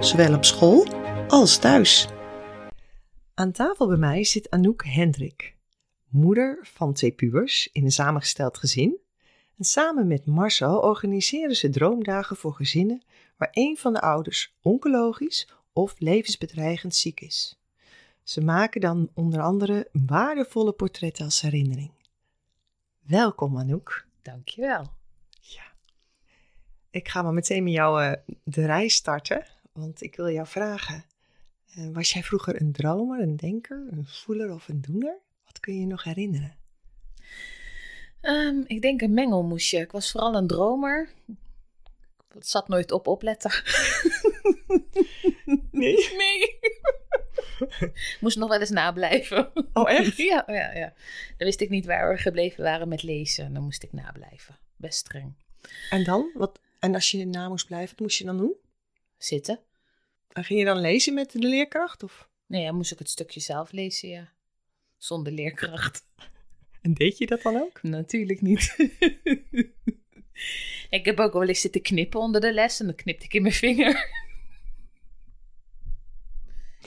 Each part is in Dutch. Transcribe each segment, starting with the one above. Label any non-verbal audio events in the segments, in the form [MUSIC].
zowel op school als thuis. Aan tafel bij mij zit Anouk Hendrik, moeder van twee pubers in een samengesteld gezin. En samen met Marcel organiseren ze droomdagen voor gezinnen waar een van de ouders oncologisch of levensbedreigend ziek is. Ze maken dan onder andere waardevolle portretten als herinnering. Welkom Anouk. Dankjewel. Ja. Ik ga maar meteen met jou uh, de reis starten, want ik wil jou vragen. Uh, was jij vroeger een dromer, een denker, een voeler of een doener? Wat kun je je nog herinneren? Um, ik denk een mengelmoesje. Ik was vooral een dromer. Het zat nooit op opletten. [LAUGHS] Nee? Nee. Moest nog wel eens nablijven. Oh, echt? [LAUGHS] ja, ja, ja. Dan wist ik niet waar we gebleven waren met lezen. Dan moest ik nablijven. Best streng. En dan? Wat, en als je na moest blijven, wat moest je dan doen? Zitten. En ging je dan lezen met de leerkracht? Of? Nee, dan moest ik het stukje zelf lezen, ja. Zonder leerkracht. [LAUGHS] En deed je dat dan ook? Natuurlijk niet. [LAUGHS] ik heb ook wel eens zitten knippen onder de les en dan knipte ik in mijn vinger. [LAUGHS]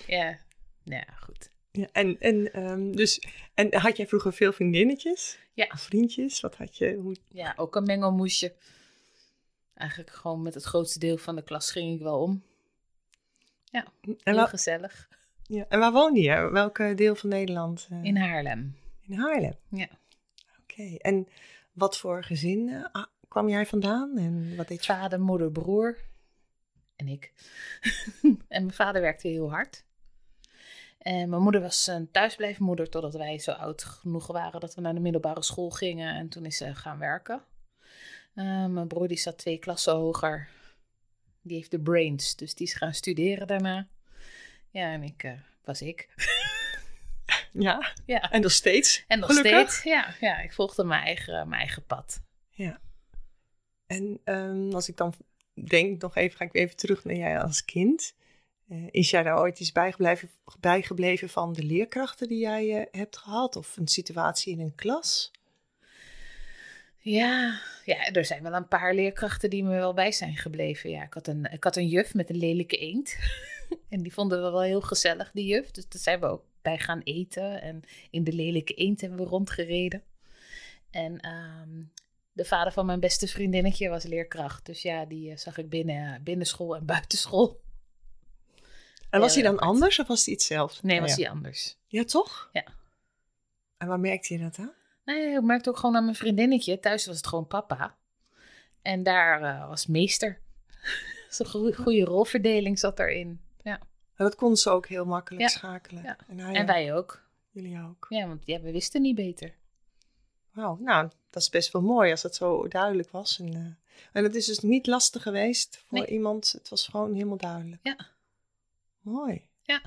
ja, ja, goed. Ja, en, en, um, dus, en had jij vroeger veel vriendinnetjes? Ja. Of vriendjes? Wat had je? Hoe... Ja, ook een mengelmoesje. Eigenlijk gewoon met het grootste deel van de klas ging ik wel om. Ja, En, heel gezellig. ja. en waar woonde je? Welke deel van Nederland? eh? In Haarlem. In Haarlem? Ja. Oké. En wat voor gezin eh, ah, kwam jij vandaan? En wat deed je? Vader, moeder, broer. En ik. [LAUGHS] en mijn vader werkte heel hard. En mijn moeder was een thuisblijfmoeder totdat wij zo oud genoeg waren dat we naar de middelbare school gingen. En toen is ze gaan werken. Eh, mijn broer die zat twee klassen hoger. Die heeft de brains, dus die is gaan studeren daarna. Ja, en ik eh, was ik. [LAUGHS] Ja. Ja. En nog steeds? En nog gelukkig? steeds, ja, ja, ik volgde mijn eigen, mijn eigen pad. Ja. En ehm, als ik dan denk, nog even, ga ik even terug naar jij als kind. Eh, is jij daar ooit iets bijgebleven, bijgebleven van de leerkrachten die jij eh, hebt gehad? Of een situatie in een klas? Ja, ja, er zijn wel een paar leerkrachten die me wel bij zijn gebleven. Ja, ik had een, ik had een juf met een lelijke eend. [LAUGHS] en die vonden we wel heel gezellig, die juf. Dus daar zijn we ook bij gaan eten. En in de lelijke eend hebben we rondgereden. En ehm, de vader van mijn beste vriendinnetje was leerkracht. Dus ja, die eh, zag ik binnen, binnen school en buiten school. En was hij dan anders of was hij hetzelfde? Nee, Oh, was die anders. Ja, toch? Ja. En waar merkte je dat aan? Nee, ik merkte ook gewoon aan mijn vriendinnetje. Thuis was het gewoon papa. En daar eh, was meester. Zo'n goede, goede rolverdeling zat erin. Ja. En dat kon ze ook heel makkelijk Ja. schakelen. Ja. En, hij En wij ook. jullie ook. Ja, want ja, we wisten niet beter. Wauw, nou, dat is best wel mooi als dat zo duidelijk was. En, eh, en het is dus niet lastig geweest voor Nee. iemand. Het was gewoon helemaal duidelijk. Ja. Mooi. Ja.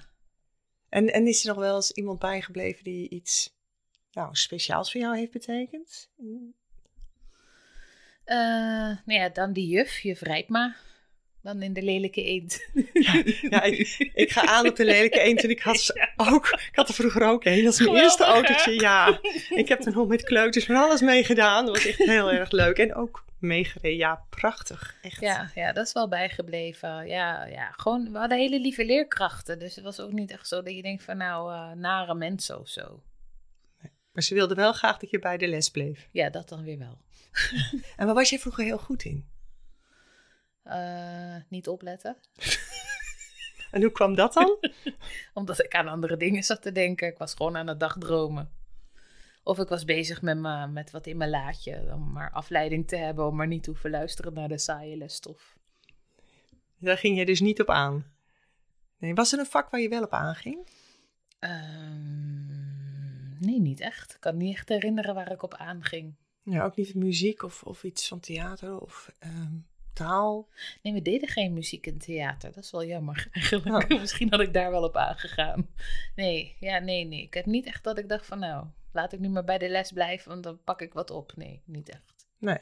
En, en is er nog wel eens iemand bijgebleven die iets nou, speciaals voor jou heeft betekend? Eh, nou ja, dan die juf, juf Rijpma. Dan in de lelijke eend. Ja, ik, ik ga aan op de lelijke eend en ik had, ze [LAUGHS] ook, ik had er vroeger ook een. Dat is mijn Geweldig, eerste hè? autootje, ja. Ik heb er nog met kleuters van alles mee gedaan. Dat was echt heel erg leuk. En ook meegereden. Ja, prachtig. Echt. Ja, ja, dat is wel bijgebleven. Ja, ja, gewoon, we hadden hele lieve leerkrachten. Dus het was ook niet echt zo dat je denkt van nou, eh, nare mensen of zo. Maar ze wilden wel graag dat je bij de les bleef. Ja, dat dan weer wel. [LAUGHS] En waar was je vroeger heel goed in? Eh, niet opletten. [LAUGHS] En hoe kwam dat dan? [LAUGHS] Omdat ik aan andere dingen zat te denken. Ik was gewoon aan het dagdromen. Of ik was bezig met, me, met wat in mijn laadje. Om maar afleiding te hebben. Om maar niet te hoeven luisteren naar de saaie lesstof. Daar ging je dus niet op aan. Nee, was er een vak waar je wel op aanging? Ehm, nee, niet echt. Ik kan niet echt herinneren waar ik op aanging. Ja, ook niet muziek of, of iets van theater of ehm, taal? Nee, we deden geen muziek in theater. Dat is wel jammer [LAUGHS] eigenlijk. Oh. Misschien had ik daar wel op aangegaan. Nee, ja, nee, nee. Ik heb niet echt dat ik dacht van nou, laat ik nu maar bij de les blijven, want dan pak ik wat op. Nee, niet echt. Nee.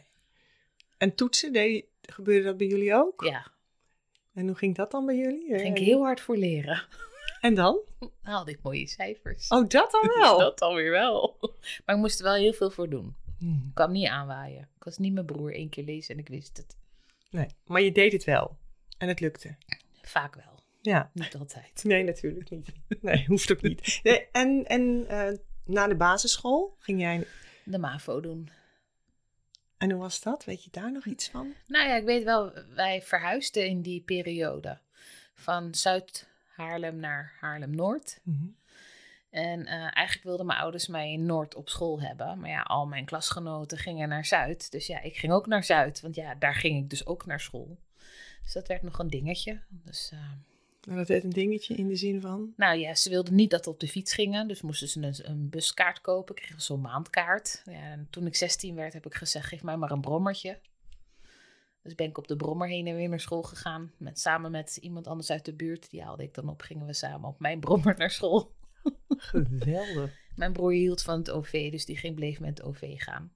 En toetsen, deed, gebeurde dat bij jullie ook? Ja, En hoe ging dat dan bij jullie? daar ging ik Eh, heel hard voor leren. En dan? Haalde ik mooie cijfers. Oh, dat dan [LAUGHS] wel? dat alweer wel. [LAUGHS] Maar ik moest er wel heel veel voor doen. Hmm. Ik kwam niet aanwaaien. Ik was niet mijn broer één keer lezen en ik wist het. Nee, maar je deed het wel. En het lukte. Vaak wel. Ja. Niet altijd. Nee, natuurlijk niet. Nee, hoeft ook niet. Nee, en en eh, na de basisschool ging jij... De MAVO doen. En hoe was dat? Weet je daar nog iets van? Nou ja, ik weet wel, wij verhuisden in die periode van Zuid-Haarlem naar Haarlem-Noord. En eh, eigenlijk wilden mijn ouders mij in Noord op school hebben. Maar ja, al mijn klasgenoten gingen naar Zuid. Dus ja, ik ging ook naar Zuid. Want ja, daar ging ik dus ook naar school. Dus dat werd nog een dingetje. Dus, En dat werd een dingetje in de zin van... nou ja, ze wilden niet dat we op de fiets gingen. Dus moesten ze een, een buskaart kopen. Kregen ze zo'n maandkaart. Ja, en toen ik 16 werd, heb ik gezegd, geef mij maar een brommertje. Dus ben ik op de brommer heen en weer naar school gegaan. Met, samen met iemand anders uit de buurt. Die haalde ik dan op. Gingen we samen op mijn brommer naar school. [LAUGHS] Geweldig. Mijn broer hield van het OV, dus die ging bleef met het OV gaan.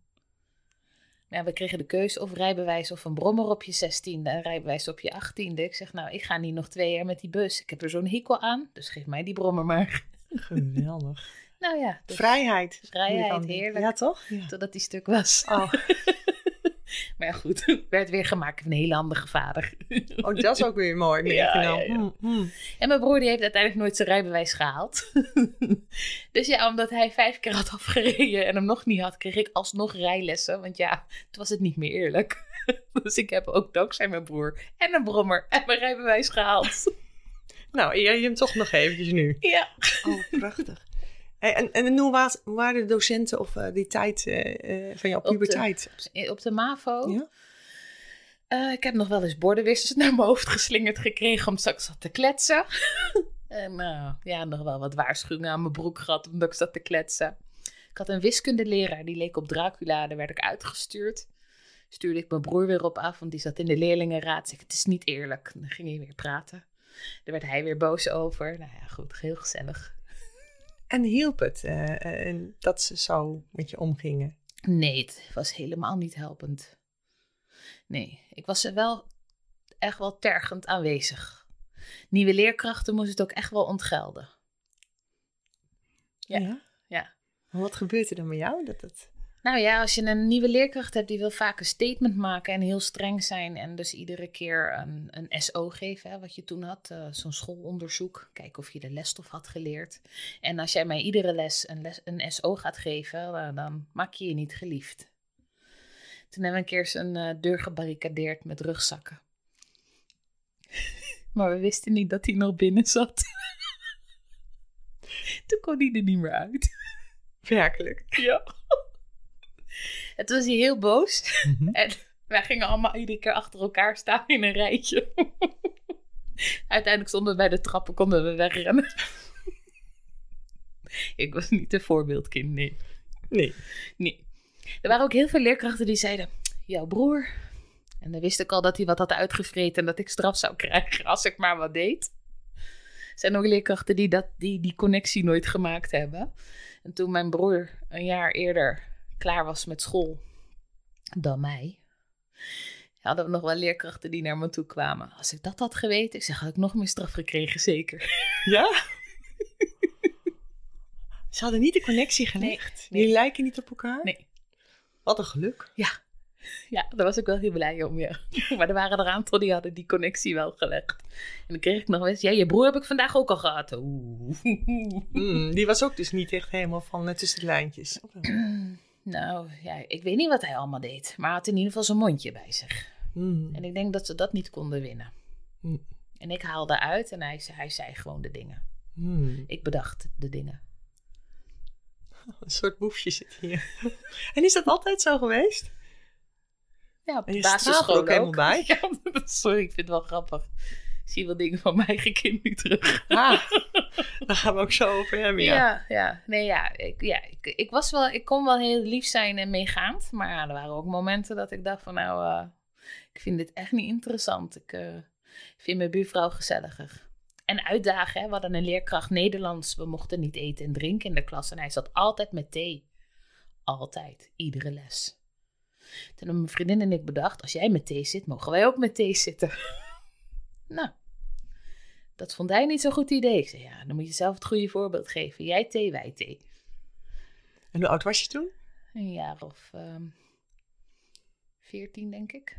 Ja, we kregen de keus of rijbewijs of een brommer op je 16e en rijbewijs op je 18e. Ik zeg, nou, ik ga niet nog twee jaar met die bus. Ik heb er zo'n hekel aan, dus geef mij die brommer maar. Geweldig. [LAUGHS] Nou ja, dus Vrijheid. Vrijheid, heerlijk. Ja, toch? Ja. totdat die stuk was. Oh. [LAUGHS] Maar ja, goed, [LAUGHS] werd weer gemaakt van een hele handige vader. [LAUGHS] oh, dat is ook weer mooi Ja, meegenomen. ja, ja. Hmm, hmm. En mijn broer die heeft uiteindelijk nooit zijn rijbewijs gehaald. [LAUGHS] dus ja, omdat hij vijf keer had afgereden en hem nog niet had, kreeg ik alsnog rijlessen. Want ja, het was het niet meer eerlijk. dus ik heb ook dankzij mijn broer en een brommer en mijn rijbewijs gehaald. Nou, eer je hem toch nog eventjes nu. ja. Oh, prachtig. En, en hoe was, hoe waren de docenten of eh, die tijd eh, eh, van jouw Op de- puberteit? Op de MAVO. Ja? Ik heb nog wel eens bordenwissers [LAUGHS] naar mijn hoofd geslingerd gekregen omdat ik zat te kletsen. [LAUGHS] en ja, nog wel wat waarschuwingen aan mijn broek gehad omdat ik zat te kletsen. Ik had een wiskundeleraar, die leek op Dracula, daar werd ik uitgestuurd. Stuurde ik mijn broer weer op af, want die zat in de leerlingenraad. Zeg, het is niet eerlijk. Dan ging hij weer praten. Daar werd hij weer boos over. Nou ja, goed, heel gezellig. En hielp het eh, eh, dat ze zo met je omgingen? Nee, het was helemaal niet helpend. Nee, ik was er wel echt wel tergend aanwezig. Nieuwe leerkrachten moesten het ook echt wel ontgelden. Ja. Ja. Wat gebeurt er dan met jou? Dat het... Nou ja, als je een nieuwe leerkracht hebt, die wil vaak een statement maken en heel streng zijn. En dus iedere keer een, een SO geven, hè, wat je toen had. eh, Zo'n schoolonderzoek. Kijken of je de lesstof had geleerd. En als jij mij iedere les een, les, een SO gaat geven, eh, dan maak je je niet geliefd. Toen hebben we een keer zijn eh, deur gebarricadeerd met rugzakken. [LAUGHS] maar we wisten niet dat hij nog binnen zat. [LAUGHS] toen kon hij er niet meer uit. [LAUGHS] Werkelijk. Ja. En toen was hij heel boos. En wij gingen allemaal iedere keer achter elkaar staan in een rijtje. [LAUGHS] Uiteindelijk stonden we bij de trappen, konden we wegrennen. [LAUGHS] Ik was niet een voorbeeldkind, nee. Nee. nee. Er waren ook heel veel leerkrachten die zeiden, jouw broer. En dan wist ik al dat hij wat had uitgevreten en dat ik straf zou krijgen als ik maar wat deed. Er zijn ook leerkrachten die, dat, die die connectie nooit gemaakt hebben. En toen mijn broer een jaar eerder klaar was met school dan mij, hadden we nog wel leerkrachten die naar me toe kwamen. Als ik dat had geweten, ik zeg, had ik nog meer straf gekregen, zeker. [LAUGHS] Ja? Ze hadden niet de connectie gelegd. nee. Jullie lijken niet op elkaar? Nee. Wat een geluk. Ja, daar was ik wel heel blij om, ja. [LAUGHS] Maar er waren er een aantal die hadden die connectie wel gelegd. En dan kreeg ik nog eens, ja, je broer heb ik vandaag ook al gehad. Oeh. Mm, die was ook dus niet echt helemaal van eh, tussen de lijntjes. [CLEARS THROAT] Nou, ja, ik weet niet wat hij allemaal deed. Maar hij had in ieder geval zijn mondje bij zich. Mm. En ik denk dat ze dat niet konden winnen. Mm. En ik haalde uit en hij, hij zei gewoon de dingen. Mm. Ik bedacht de dingen. [LAUGHS] Een soort boefje zit hier. [LAUGHS] en is dat altijd zo geweest? Ja, op de basisschool ook helemaal bij. [LAUGHS] Ja, sorry, ik vind het wel grappig. Ik zie wel dingen van mijn eigen kind nu terug. Ah, [LAUGHS] daar gaan we ook zo over hebben. Ja. Ja, ja. Nee, ja. Ik, ja ik, ik, was wel, ik kon wel heel lief zijn en meegaand. Maar er waren ook momenten dat ik dacht van nou... eh, Ik vind dit echt niet interessant. Ik eh, vind mijn buurvrouw gezelliger. En uitdagen, hè. we hadden een leerkracht Nederlands. We mochten niet eten en drinken in de klas. En hij zat altijd met thee. Altijd, iedere les. Toen mijn vriendin en ik bedacht, als jij met thee zit, mogen wij ook met thee zitten. [LAUGHS] nou, dat vond hij niet zo'n goed idee. Ik zei, ja, dan moet je zelf het goede voorbeeld geven. Jij thee, wij thee. En hoe oud was je toen? Een jaar of ehm, veertien, denk ik.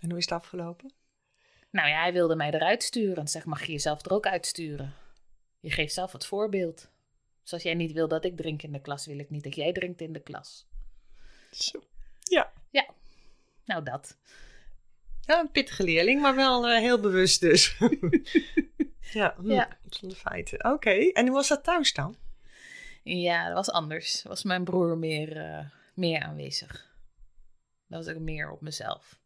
En hoe is het afgelopen? Nou ja, hij wilde mij eruit sturen. En zeg, mag je jezelf er ook uitsturen? Je geeft zelf het voorbeeld. Zoals jij niet wil dat ik drink in de klas, wil ik niet dat jij drinkt in de klas. Zo. Ja. Ja, nou dat. Ja, een pittige leerling, maar wel eh, heel bewust dus. [LAUGHS] ja, hm, Ja. zonder feiten. Oké, en hoe was dat thuis dan? Ja, dat was anders. Was mijn broer meer, eh, meer aanwezig. Dat was ik meer op mezelf.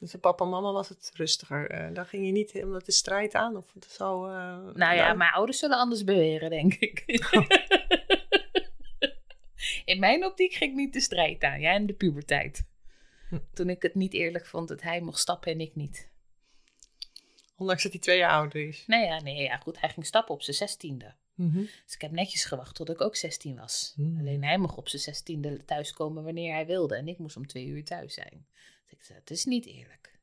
Dus de papa en mama was het rustiger. Eh dan ging je niet helemaal de strijd aan of het zo... Nou ja, daar- mijn ouders zullen anders beweren, denk ik. [LAUGHS] In mijn optiek ging ik niet de strijd aan. Ja, en de puberteit. Toen ik het niet eerlijk vond dat hij mocht stappen en ik niet. Ondanks dat hij twee jaar ouder is. Nou ja, nee, ja, goed. Hij ging stappen op zijn zestiende. Mhm. Dus ik heb netjes gewacht tot ik ook 16 was. Hmm. Alleen hij mocht op zijn zestiende thuiskomen wanneer hij wilde. En ik moest om twee uur thuis zijn. Dus ik zei, het is niet eerlijk.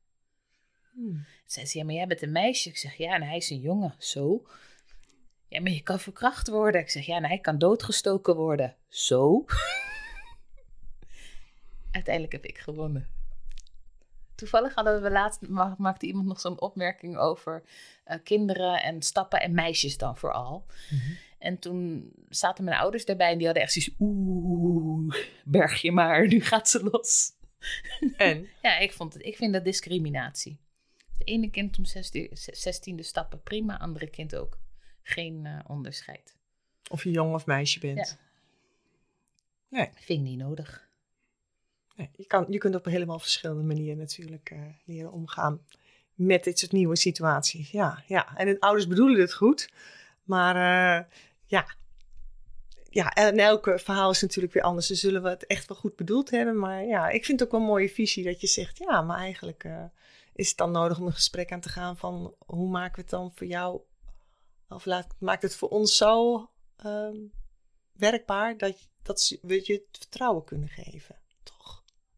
Toen zei ze, ja, maar jij bent een meisje. Ik zeg, ja, en hij is een jongen. Zo? Ja, maar je kan verkracht worden. Ik zeg, ja, en hij kan doodgestoken worden. Zo? Uiteindelijk heb ik gewonnen. Toevallig hadden we laatst, ma- maakte iemand nog zo'n opmerking over eh, kinderen en stappen en meisjes dan vooral. Mhm. En toen zaten mijn ouders daarbij en die hadden echt zoiets, oeh, berg je maar, nu gaat ze los. [LAUGHS] En? Ja, ik, vond het, ik vind dat discriminatie. De ene kind om zestiende stappen, prima. Andere kind ook. Geen eh, onderscheid. Of je jong of meisje bent. Ja. Nee, Vind ik niet nodig. Je, kan, je kunt op helemaal verschillende manieren natuurlijk eh, leren omgaan met dit soort nieuwe situaties. Ja, ja. En de ouders bedoelen het goed. Maar eh, ja. Ja, en elke verhaal is natuurlijk weer anders. Dus zullen we het echt wel goed bedoeld hebben. Maar ja, ik vind het ook wel een mooie visie dat je zegt... ja, maar eigenlijk eh, is het dan nodig om een gesprek aan te gaan van... hoe maken we het dan voor jou... of laat, maakt het voor ons zo ehm, werkbaar... dat, dat we je het vertrouwen kunnen geven?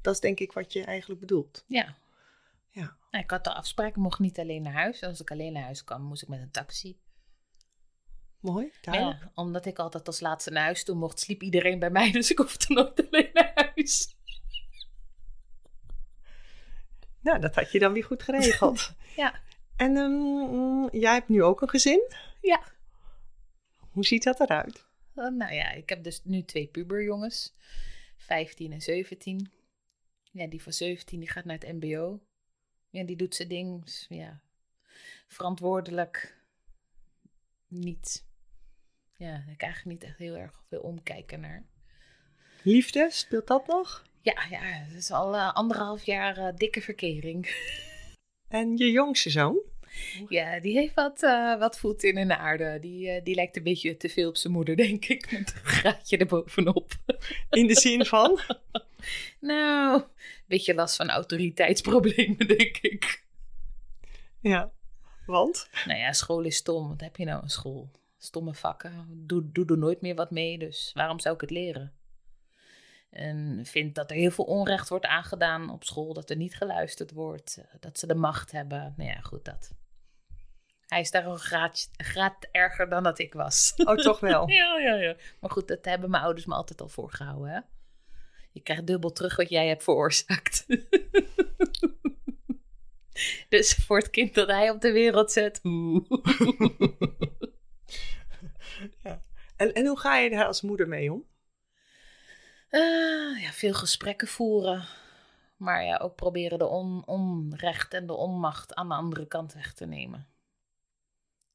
Dat is denk ik wat je eigenlijk bedoelt. Ja. Ja. Nou, ik had de afspraak, ik mocht niet alleen naar huis. Als ik alleen naar huis kwam, moest ik met een taxi. Mooi, duidelijk. ja, omdat ik altijd als laatste naar huis toe mocht, sliep iedereen bij mij. [LAUGHS] Dus ik hoefde nooit alleen naar huis. Nou, dat had je dan weer goed geregeld. [LAUGHS] Ja. En ehm, jij hebt nu ook een gezin. Ja. Hoe ziet dat eruit? Eh, nou ja, ik heb dus nu twee puberjongens. 15 en 17. Ja, die van 17 die gaat naar het mbo. Ja, die doet zijn ding. Dus, ja, verantwoordelijk. Niet. Ja, ik eigenlijk niet echt heel erg veel omkijken naar. Liefde, speelt dat nog? Ja, ja, het is al eh, anderhalf jaar eh, dikke verkering. [LAUGHS] En je jongste zoon? Ja, die heeft wat, eh, wat voet in de aarde. Die, die lijkt een beetje te veel op zijn moeder, [LAUGHS] denk ik. Met een graadje erbovenop. In de zin van? [LAUGHS] Nou, een beetje last van autoriteitsproblemen, [LAUGHS] denk ik. ja. Want? Nou ja, school is stom. Wat heb je nou aan school? Stomme vakken. Doe, doe er nooit meer wat mee, dus waarom zou ik het leren? En vind dat er heel veel onrecht wordt aangedaan op school. Dat er niet geluisterd wordt. eh, Dat ze de macht hebben. Nou ja, goed dat. Hij is daar een graad, een graad erger dan dat ik was. Oh, toch wel. [LAUGHS] Ja, ja, ja. Maar goed, dat hebben mijn ouders me altijd al voorgehouden, hè? Je krijgt dubbel terug wat jij hebt veroorzaakt. [LAUGHS] dus voor het kind dat hij op de wereld zet. [LAUGHS] Ja. En, en hoe ga je daar als moeder mee om? Eh, ja, veel gesprekken voeren. Maar ja, ook proberen de on onrecht en de onmacht aan de andere kant weg te nemen.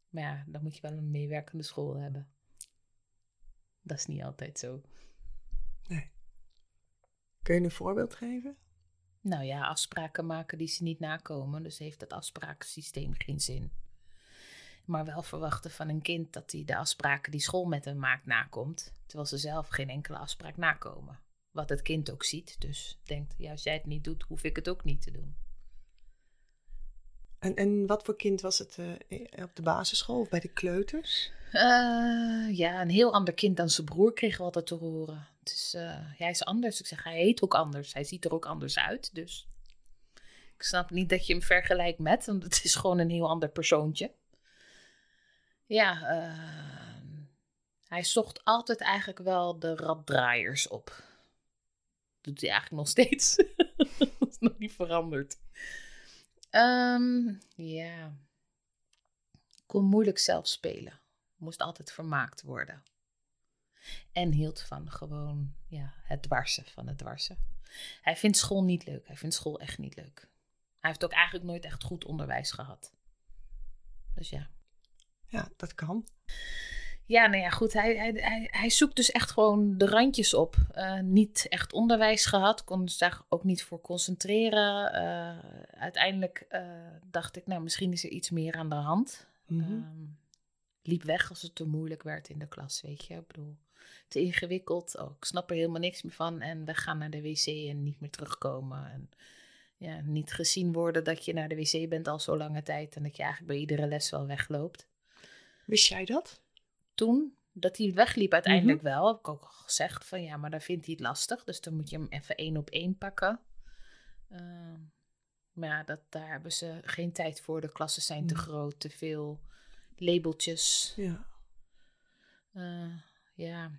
Maar ja, dan moet je wel een meewerkende school hebben. Dat is niet altijd zo. Kun je een voorbeeld geven? Nou ja, afspraken maken die ze niet nakomen. Dus heeft het afsprakensysteem geen zin. Maar wel verwachten van een kind dat hij de afspraken die school met hem maakt nakomt. Terwijl ze zelf geen enkele afspraak nakomen. wat het kind ook ziet. Dus denkt, ja, als jij het niet doet, hoef ik het ook niet te doen. En, en wat voor kind was het uh, op de basisschool of bij de kleuters? Uh, ja, een heel ander kind dan zijn broer kregen we altijd te horen. Het is, uh, hij is anders. Ik zeg, hij heet ook anders. Hij ziet er ook anders uit. Dus ik snap niet dat je hem vergelijkt met, want het is gewoon een heel ander persoontje. Ja, uh, hij zocht altijd eigenlijk wel de raddraaiers op. doet hij eigenlijk nog steeds. [LAUGHS] dat is nog niet veranderd. Um, ja. Kon moeilijk zelf spelen. Moest altijd vermaakt worden. En hield van gewoon ja, het dwarsen van het dwarsen. Hij vindt school niet leuk. Hij vindt school echt niet leuk. Hij heeft ook eigenlijk nooit echt goed onderwijs gehad. Dus ja. Ja, dat kan. Ja, nou ja, goed. Hij, hij, hij, hij zoekt dus echt gewoon de randjes op. Uh, niet echt onderwijs gehad, kon zich daar ook niet voor concentreren. Uh, uiteindelijk uh, dacht ik, nou, misschien is er iets meer aan de hand. Mm -hmm. um, liep weg als het te moeilijk werd in de klas, weet je. Ik bedoel, te ingewikkeld. Oh, ik snap er helemaal niks meer van. En we gaan naar de wc en niet meer terugkomen. En ja, niet gezien worden dat je naar de wc bent al zo lange tijd. En dat je eigenlijk bij iedere les wel wegloopt. Wist jij dat? Toen, dat hij wegliep uiteindelijk mm -hmm. wel. Heb ik ook al gezegd van ja, maar dan vindt hij het lastig. Dus dan moet je hem even één op één pakken. Uh, maar ja, dat, daar hebben ze geen tijd voor. De klassen zijn te groot, te veel labeltjes. Ja. Uh, ja.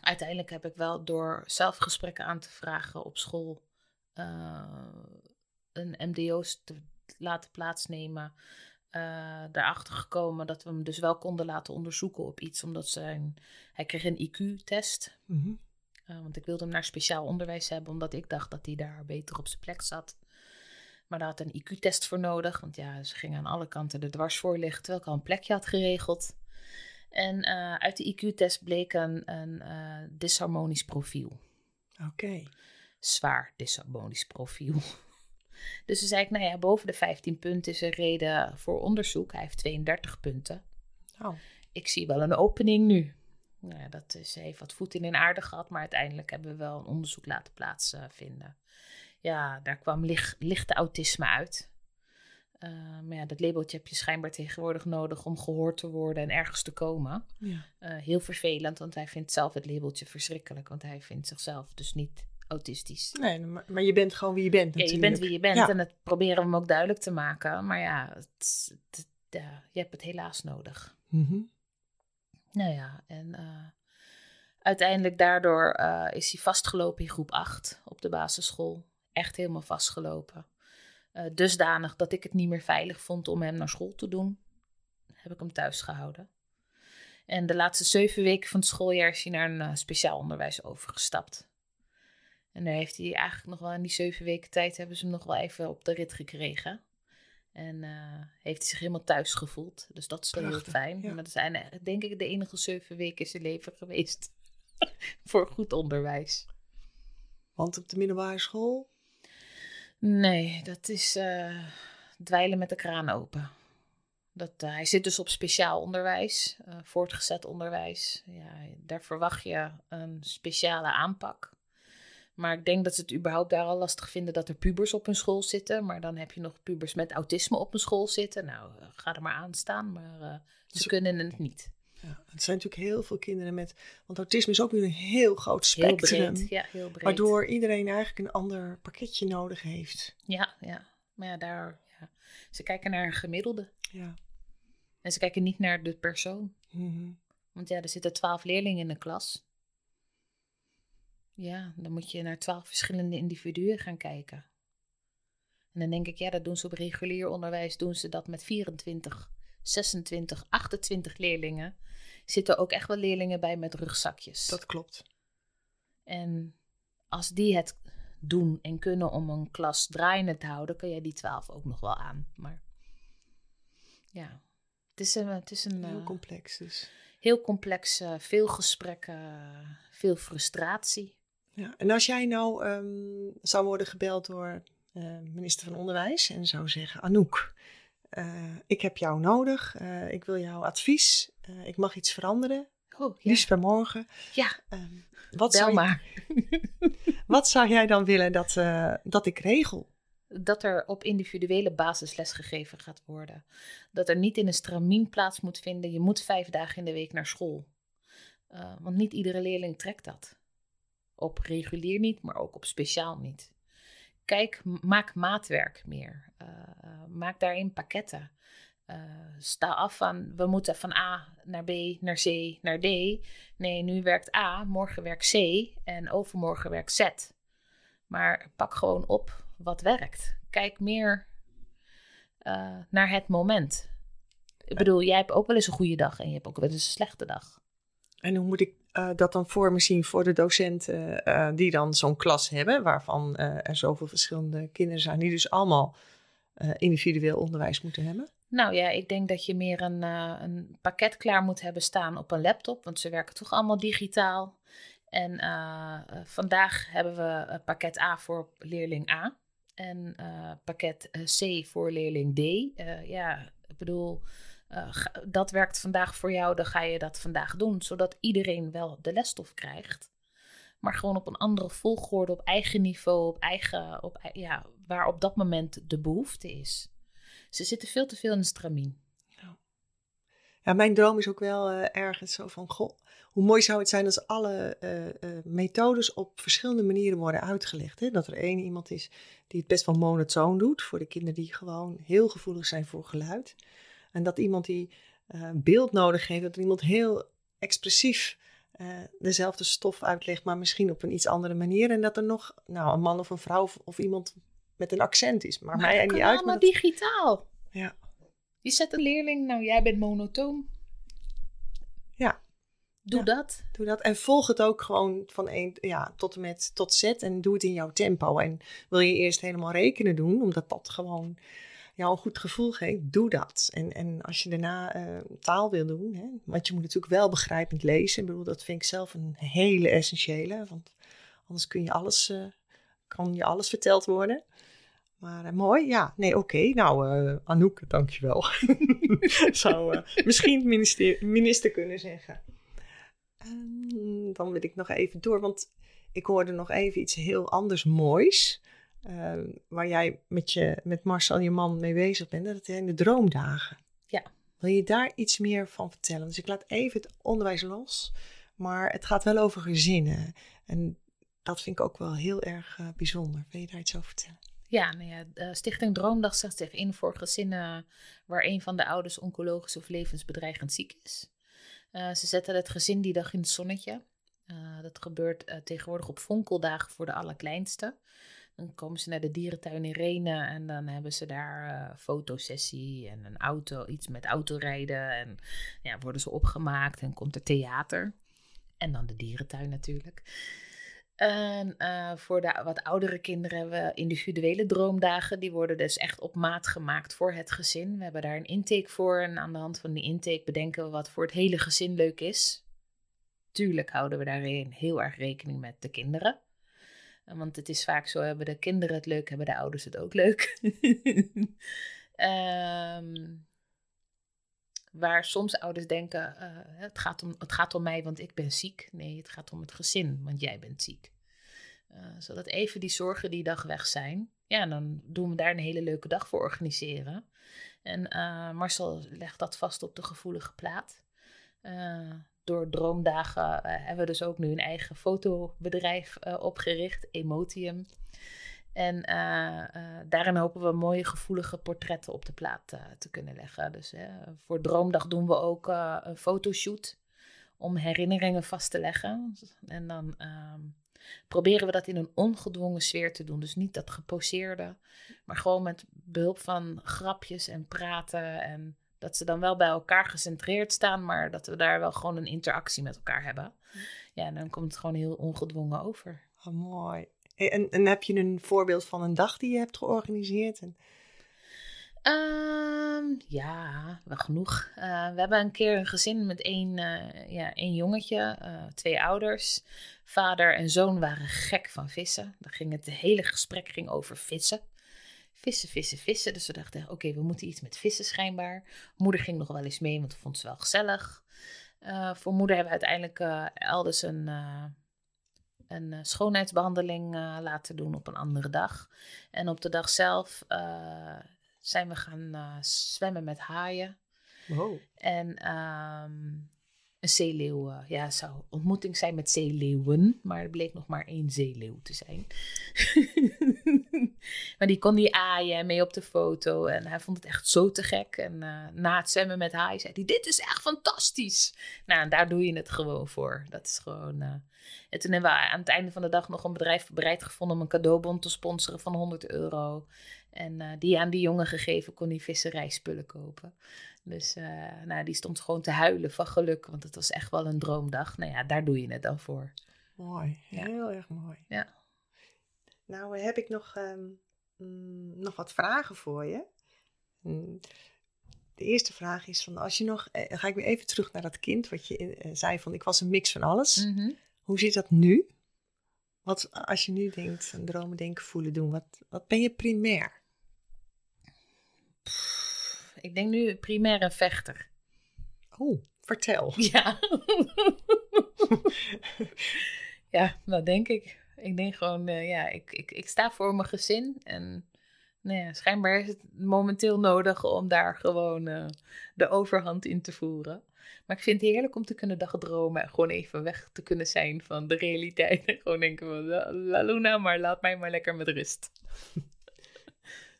Uiteindelijk heb ik wel door zelf gesprekken aan te vragen op school uh, een MDO's te laten plaatsnemen. Uh, daarachter gekomen dat we hem dus wel konden laten onderzoeken op iets, omdat zijn, hij kreeg een IQ-test. Mm -hmm. uh, want ik wilde hem naar speciaal onderwijs hebben, omdat ik dacht dat hij daar beter op zijn plek zat. Maar daar had een IQ-test voor nodig, want ja, ze gingen aan alle kanten er dwars voor liggen, terwijl ik al een plekje had geregeld. En uh, uit de IQ-test bleek een, een disharmonisch profiel. Oké. Okay. Zwaar disharmonisch profiel. [LAUGHS] Dus toen zei ik, nou ja, boven de 15 punten is er reden voor onderzoek. Hij heeft 32 punten. Oh. Ik zie wel een opening nu. Nou ja, dat is, heeft wat voet in de aarde gehad, maar uiteindelijk hebben we wel een onderzoek laten plaatsvinden. Ja, daar kwam licht, lichte autisme uit. Uh, maar ja, dat labeltje heb je schijnbaar tegenwoordig nodig om gehoord te worden en ergens te komen. Ja. Uh, heel vervelend, want hij vindt zelf het labeltje verschrikkelijk, want hij vindt zichzelf dus niet autistisch. Nee, maar, maar je bent gewoon wie je bent natuurlijk. Ja, je bent wie je bent ja. en dat proberen we hem ook duidelijk te maken. Maar ja, het, het, ja je hebt het helaas nodig. Mm -hmm. Nou ja, en uh, uiteindelijk daardoor is hij vastgelopen in groep 8 op de basisschool. Echt helemaal vastgelopen. Uh, dusdanig dat ik het niet meer veilig vond om hem naar school te doen. Heb ik hem thuis gehouden. En de laatste zeven weken van het schooljaar is hij naar een speciaal onderwijs overgestapt. En daar heeft hij eigenlijk nog wel in die zeven weken tijd hebben ze hem nog wel even op de rit gekregen. En uh, heeft hij zich helemaal thuis gevoeld. Dus dat is wel heel fijn. Ja. Maar dat zijn denk ik de enige zeven weken in zijn leven geweest. [LAUGHS] voor goed onderwijs. Want op de middelbare school? Nee, dat is uh, dweilen met de kraan open. Dat, uh, hij zit dus op speciaal onderwijs, voortgezet onderwijs. Ja, daar verwacht je een speciale aanpak. Maar ik denk dat ze het überhaupt daar al lastig vinden dat er pubers op hun school zitten. Maar dan heb je nog pubers met autisme op een school zitten. Nou, ga er maar aan staan, maar ze dus, kunnen het niet. Ja, het zijn natuurlijk heel veel kinderen met... Want autisme is ook weer een heel groot spectrum. Heel breed, ja, heel breed. Waardoor iedereen eigenlijk een ander pakketje nodig heeft. Ja, ja. Maar ja, daar... Ja. Ze kijken naar een gemiddelde. Ja. En ze kijken niet naar de persoon. Mm -hmm. Want ja, er zitten twaalf leerlingen in de klas. Ja, dan moet je naar twaalf verschillende individuen gaan kijken. En dan denk ik, ja, dat doen ze op regulier onderwijs, doen ze dat met 24, 26, 28 leerlingen. Zitten ook echt wel leerlingen bij met rugzakjes. Dat klopt. En als die het doen en kunnen om een klas draaiende te houden, kan jij die twaalf ook nog wel aan. Maar ja, het is een. Het is een heel uh, complex dus. Heel complex, uh, veel gesprekken, veel frustratie. Ja, en als jij nou um, zou worden gebeld door uh, minister van Onderwijs en zou zeggen: Anouk, ik heb jou nodig, uh, ik wil jouw advies, ik mag iets veranderen. Oh, ja. liefst per morgen. Ja, Ehm, wat, bel zou, maar. [LAUGHS] wat zou jij dan willen dat, eh, dat ik regel? Dat er op individuele basis les gegeven gaat worden. Dat er niet in een stramien plaats moet vinden. Je moet vijf dagen in de week naar school. Eh, want niet iedere leerling trekt dat. Op regulier niet, maar ook op speciaal niet. Kijk, maak maatwerk meer. Eh, eh, maak daarin pakketten. Eh, sta af van, we moeten van A naar B, naar C, naar D. Nee, nu werkt A, morgen werkt C en overmorgen werkt Z. Maar pak gewoon op wat werkt. Kijk meer naar het moment. Ik bedoel, jij hebt ook wel eens een goede dag en je hebt ook wel eens een slechte dag. En hoe moet ik eh, dat dan voor me zien voor de docenten eh, die dan zo'n klas hebben, waarvan eh, er zoveel verschillende kinderen zijn, die dus allemaal individueel onderwijs moeten hebben? Nou ja, ik denk dat je meer een, een pakket klaar moet hebben staan op een laptop, want ze werken toch allemaal digitaal. En vandaag hebben we pakket A voor leerling A en pakket C voor leerling D. Ja, ik bedoel, eh, dat werkt vandaag voor jou, dan ga je dat vandaag doen, zodat iedereen wel de lesstof krijgt. Maar gewoon op een andere volgorde, op eigen niveau, op eigen, op, ja, waar op dat moment de behoefte is. Ze zitten veel te veel in de stramien. Ja, mijn droom is ook wel eh, ergens zo van, goh, hoe mooi zou het zijn als alle eh, methodes op verschillende manieren worden uitgelegd. Hè? Dat er één iemand is die het best wel monotoon doet voor de kinderen die gewoon heel gevoelig zijn voor geluid. En dat iemand die eh, beeld nodig heeft, dat iemand heel expressief eh, dezelfde stof uitlegt, maar misschien op een iets andere manier. En dat er nog nou, een man of een vrouw of, of iemand met een accent is. Maar, mij er kan niet uit. allemaal maar dat- digitaal. Ja. Je zet een leerling, nou jij bent monotoon. Ja. Doe Ja. dat. Doe dat en volg het ook gewoon van 1 ja, tot en met tot Z en doe het in jouw tempo. En wil je eerst helemaal rekenen doen, omdat dat gewoon jou een goed gevoel geeft, doe dat. En, en als je daarna eh, taal wil doen, hè, want je moet natuurlijk wel begrijpend lezen. Ik bedoel, dat vind ik zelf een hele essentiële, want anders kun je alles, eh, kan je alles verteld worden. Maar eh, mooi, ja. Nee, oké. Nou, eh Anouk, dankjewel. [LAUGHS] Zou misschien minister, minister kunnen zeggen. Ehm, dan wil ik nog even door, want ik hoorde nog even iets heel anders moois. Ehm, waar jij met, je, met Marcel, je man, mee bezig bent. Dat zijn de droomdagen. Ja. Wil je daar iets meer van vertellen? Dus ik laat even het onderwijs los. Maar het gaat wel over gezinnen. En dat vind ik ook wel heel erg eh, bijzonder. Wil je daar iets over vertellen? Ja, nou ja, de Stichting Droomdag zet zich in voor gezinnen waar een van de ouders oncologisch of levensbedreigend ziek is. Eh, ze zetten het gezin die dag in het zonnetje. Eh, dat gebeurt tegenwoordig op vonkeldagen voor de allerkleinste. Dan komen ze naar de dierentuin in Renen en dan hebben ze daar eh fotosessie en een auto, iets met autorijden. En ja, worden ze opgemaakt en komt er theater. En dan de dierentuin natuurlijk. En eh, voor de wat oudere kinderen hebben we individuele droomdagen. Die worden dus echt op maat gemaakt voor het gezin. We hebben daar een intake voor. En aan de hand van die intake bedenken we wat voor het hele gezin leuk is. Tuurlijk houden we daarin heel erg rekening met de kinderen. Eh, Want het is vaak zo, hebben de kinderen het leuk, hebben de ouders het ook leuk. [LAUGHS] Ehm, waar soms ouders denken, eh, het, gaat om, het gaat om mij, want ik ben ziek. Nee, het gaat om het gezin, want jij bent ziek. Eh, zodat even die zorgen die dag weg zijn. Ja, dan doen we daar een hele leuke dag voor organiseren. En Marcel legt dat vast op de gevoelige plaat. Door Droomdagen eh, hebben we dus ook nu een eigen fotobedrijf eh, opgericht, Emotium. En eh, daarin hopen we mooie gevoelige portretten op de plaat te kunnen leggen. Dus voor Droomdag doen we ook een fotoshoot om herinneringen vast te leggen. En dan ehm, proberen we dat in een ongedwongen sfeer te doen. Dus niet dat geposeerde, maar gewoon met behulp van grapjes en praten. En dat ze dan wel bij elkaar gecentreerd staan, maar dat we daar wel gewoon een interactie met elkaar hebben. Ja, en dan komt het gewoon heel ongedwongen over. Oh, mooi. Hey, En, en heb je een voorbeeld van een dag die je hebt georganiseerd? En, Ehm, ja, wel genoeg. Eh, we hebben een keer een gezin met één, eh, ja, één jongetje, eh, twee ouders. Vader en zoon waren gek van vissen. Dan ging het hele gesprek ging over vissen. Vissen, vissen, vissen. Dus we dachten, oké, we moeten iets met vissen schijnbaar. Moeder ging nog wel eens mee, want we vond ze wel gezellig. Eh, voor moeder hebben we uiteindelijk eh, elders een, eh, een eh, schoonheidsbehandeling eh, laten doen op een andere dag. En op de dag zelf zijn we gaan zwemmen met haaien. Wow. En ehm, een zeeleeuw. ja, het zou ontmoeting zijn met zeeleeuwen. Maar er bleek nog maar één zeeleeuw te zijn. [LAUGHS] maar die kon die aaien mee op de foto. En hij vond het echt zo te gek. En eh, na het zwemmen met haaien zei hij: Dit is echt fantastisch. Nou, en daar doe je het gewoon voor. Dat is gewoon. eh, En toen hebben we aan het einde van de dag nog een bedrijf bereid gevonden om een cadeaubon te sponsoren van 100 euro. En eh, die aan die jongen gegeven kon die visserijspullen kopen. Dus nou, die stond gewoon te huilen van geluk, want het was echt wel een droomdag. Nou ja, daar doe je het dan voor. Mooi, Ja. heel erg mooi. Ja. Nou eh, heb ik nog, ehm, mm, nog wat vragen voor je. Mm, De eerste vraag is van als je nog, eh, ga ik weer even terug naar dat kind wat je eh, zei van ik was een mix van alles. Mhm. Hoe zit dat nu? Wat als je nu denkt, aan dromen, denken, voelen, doen, wat, wat ben je primair? Pff, Ik denk nu primair een vechter. Oh, vertel. Ja. [LAUGHS] ja, dat denk ik. Ik denk gewoon, eh, ja, ik, ik, ik sta voor mijn gezin. En nou ja, schijnbaar is het momenteel nodig om daar gewoon eh, de overhand in te voeren. Maar ik vind het heerlijk om te kunnen dagdromen en gewoon even weg te kunnen zijn van de realiteit. [LAUGHS] En gewoon denken van, la, la Luna, maar laat mij maar lekker met rust. [LAUGHS]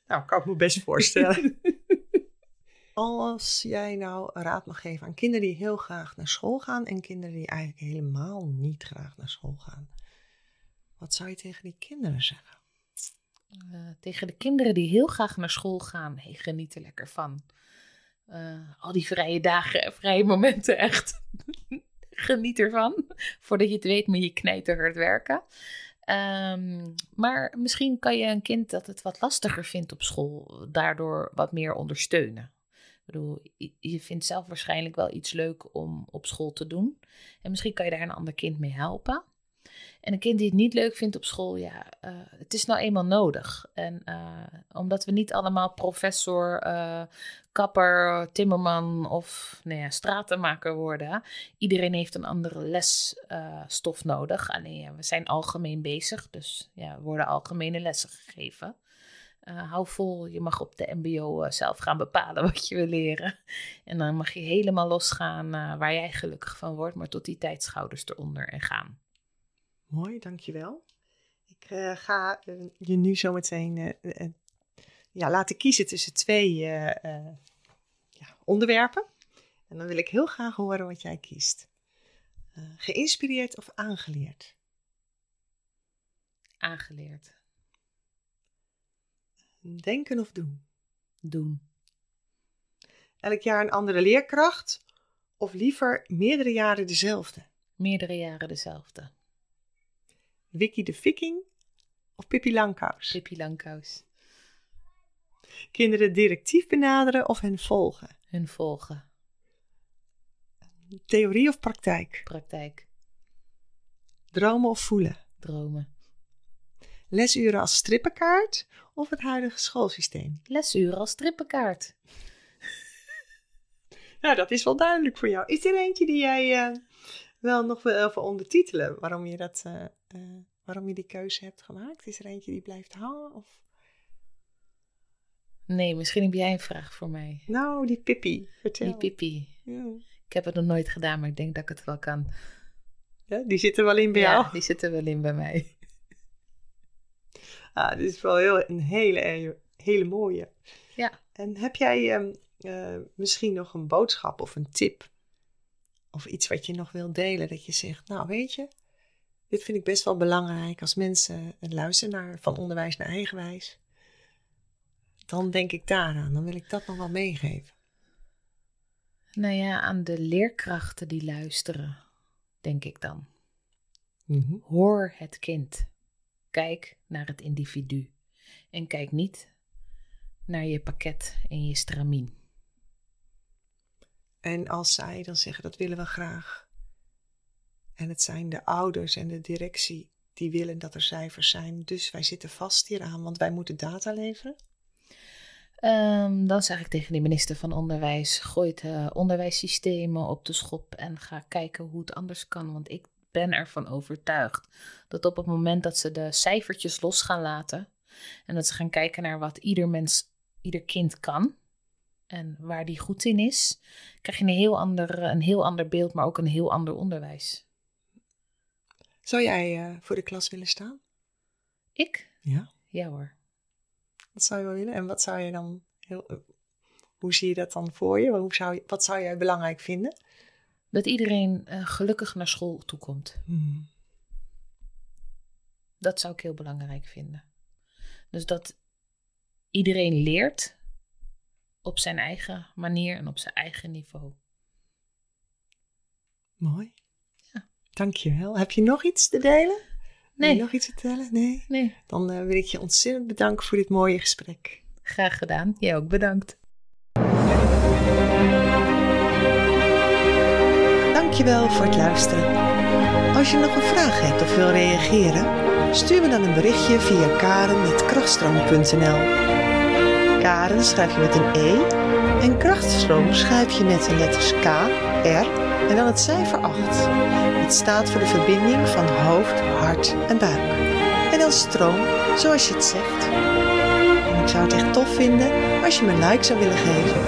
Nou, kan ik me best voorstellen. [LAUGHS] Als jij nou raad mag geven aan kinderen die heel graag naar school gaan en kinderen die eigenlijk helemaal niet graag naar school gaan, wat zou je tegen die kinderen zeggen? Eh, tegen de kinderen die heel graag naar school gaan, hey, geniet er lekker van. Eh, al die vrije dagen en vrije momenten, echt. [LAUGHS] geniet ervan. Voordat je het weet moet je knijterhard werken. Ehm, maar misschien kan je een kind dat het wat lastiger vindt op school, daardoor wat meer ondersteunen. Ik bedoel, je vindt zelf waarschijnlijk wel iets leuk om op school te doen. En misschien kan je daar een ander kind mee helpen. En een kind die het niet leuk vindt op school, ja, eh, het is nou eenmaal nodig. En eh, omdat we niet allemaal professor, eh, kapper, timmerman of nou ja, stratenmaker worden. Iedereen heeft een andere lesstof nodig. Alleen we zijn algemeen bezig, dus ja, worden algemene lessen gegeven. Hou vol, je mag op de MBO zelf gaan bepalen wat je wil leren. En dan mag je helemaal losgaan eh, waar jij gelukkig van wordt, maar tot die tijd schouders eronder en gaan. Mooi, dankjewel. Ik eh, ga eh, je nu zo meteen eh, ja, laten kiezen tussen twee ja, onderwerpen. En dan wil ik heel graag horen wat jij kiest. Geïnspireerd of aangeleerd? Aangeleerd. Denken of doen? Doen. Elk jaar een andere leerkracht of liever meerdere jaren dezelfde? Meerdere jaren dezelfde. Wiki de Viking of Pippi Langkous? Pippi Langkous. Kinderen directief benaderen of hen volgen? Hun volgen. Theorie of praktijk? Praktijk. Dromen of voelen? Dromen. Lesuren als strippenkaart of het huidige schoolsysteem? Lesuren als strippenkaart. [LAUGHS] Nou, dat is wel duidelijk voor jou. Is er eentje die jij eh, wel nog wil even ondertitelen? Waarom je, dat, eh, eh, waarom je die keuze hebt gemaakt? Is er eentje die blijft hangen? Of... Nee, misschien heb jij een vraag voor mij. Nou, die Pippi. Vertel. Die Pippi. Ja. Ik heb het nog nooit gedaan, maar ik denk dat ik het wel kan. Ja, die zit er wel in bij jou. Ja, die zit er wel in bij mij. [LAUGHS] Ah, dit is wel heel, een hele, hele, hele mooie. Ja. En heb jij ehm, eh, misschien nog een boodschap of een tip? Of iets wat je nog wilt delen? Dat je zegt, nou weet je, dit vind ik best wel belangrijk als mensen luisteren naar van onderwijs naar eigenwijs. Dan denk ik daaraan, dan wil ik dat nog wel meegeven. Nou ja, aan de leerkrachten die luisteren, denk ik dan. Hoor het kind. Kijk naar het individu. En kijk niet naar je pakket en je stramien. En als zij dan zeggen, dat willen we graag. En het zijn de ouders en de directie die willen dat er cijfers zijn. Dus wij zitten vast hieraan, want wij moeten data leveren. Ehm, dan zeg ik tegen de minister van Onderwijs: gooi de onderwijssystemen op de schop en ga kijken hoe het anders kan. Want ik ben ervan overtuigd dat op het moment dat ze de cijfertjes los gaan laten en dat ze gaan kijken naar wat ieder mens, ieder kind kan en waar die goed in is, krijg je een heel ander, een heel ander beeld, maar ook een heel ander onderwijs. Zou jij uh, voor de klas willen staan? Ik? Ja. Ja hoor. Wat zou je wel willen? En wat zou je dan heel, hoe zie je dat dan voor je? Hoe zou? Wat zou jij belangrijk vinden? Dat iedereen uh, gelukkig naar school toekomt. Hmm. Dat zou ik heel belangrijk vinden. Dus dat iedereen leert op zijn eigen manier en op zijn eigen niveau. Mooi. Dankjewel. Heb je nog iets te delen? Nee. Wil je nog iets vertellen? Nee? Nee. Dan uh, wil ik je ontzettend bedanken voor dit mooie gesprek. Graag gedaan. Jij ook bedankt. Dankjewel voor het luisteren. Als je nog een vraag hebt of wil reageren, stuur me dan een berichtje via karen.krachtstroom.nl Karen schrijf je met een E en krachtstroom schrijf je met de letters K, R en dan het cijfer 8. Het staat voor de verbinding van hoofd, hart en buik. En dan stroom, zoals je het zegt. En ik zou het echt tof vinden als je me een like zou willen geven.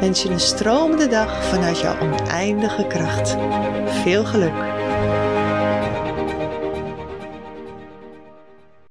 Wens je een stromende dag vanuit jouw oneindige kracht. Veel geluk!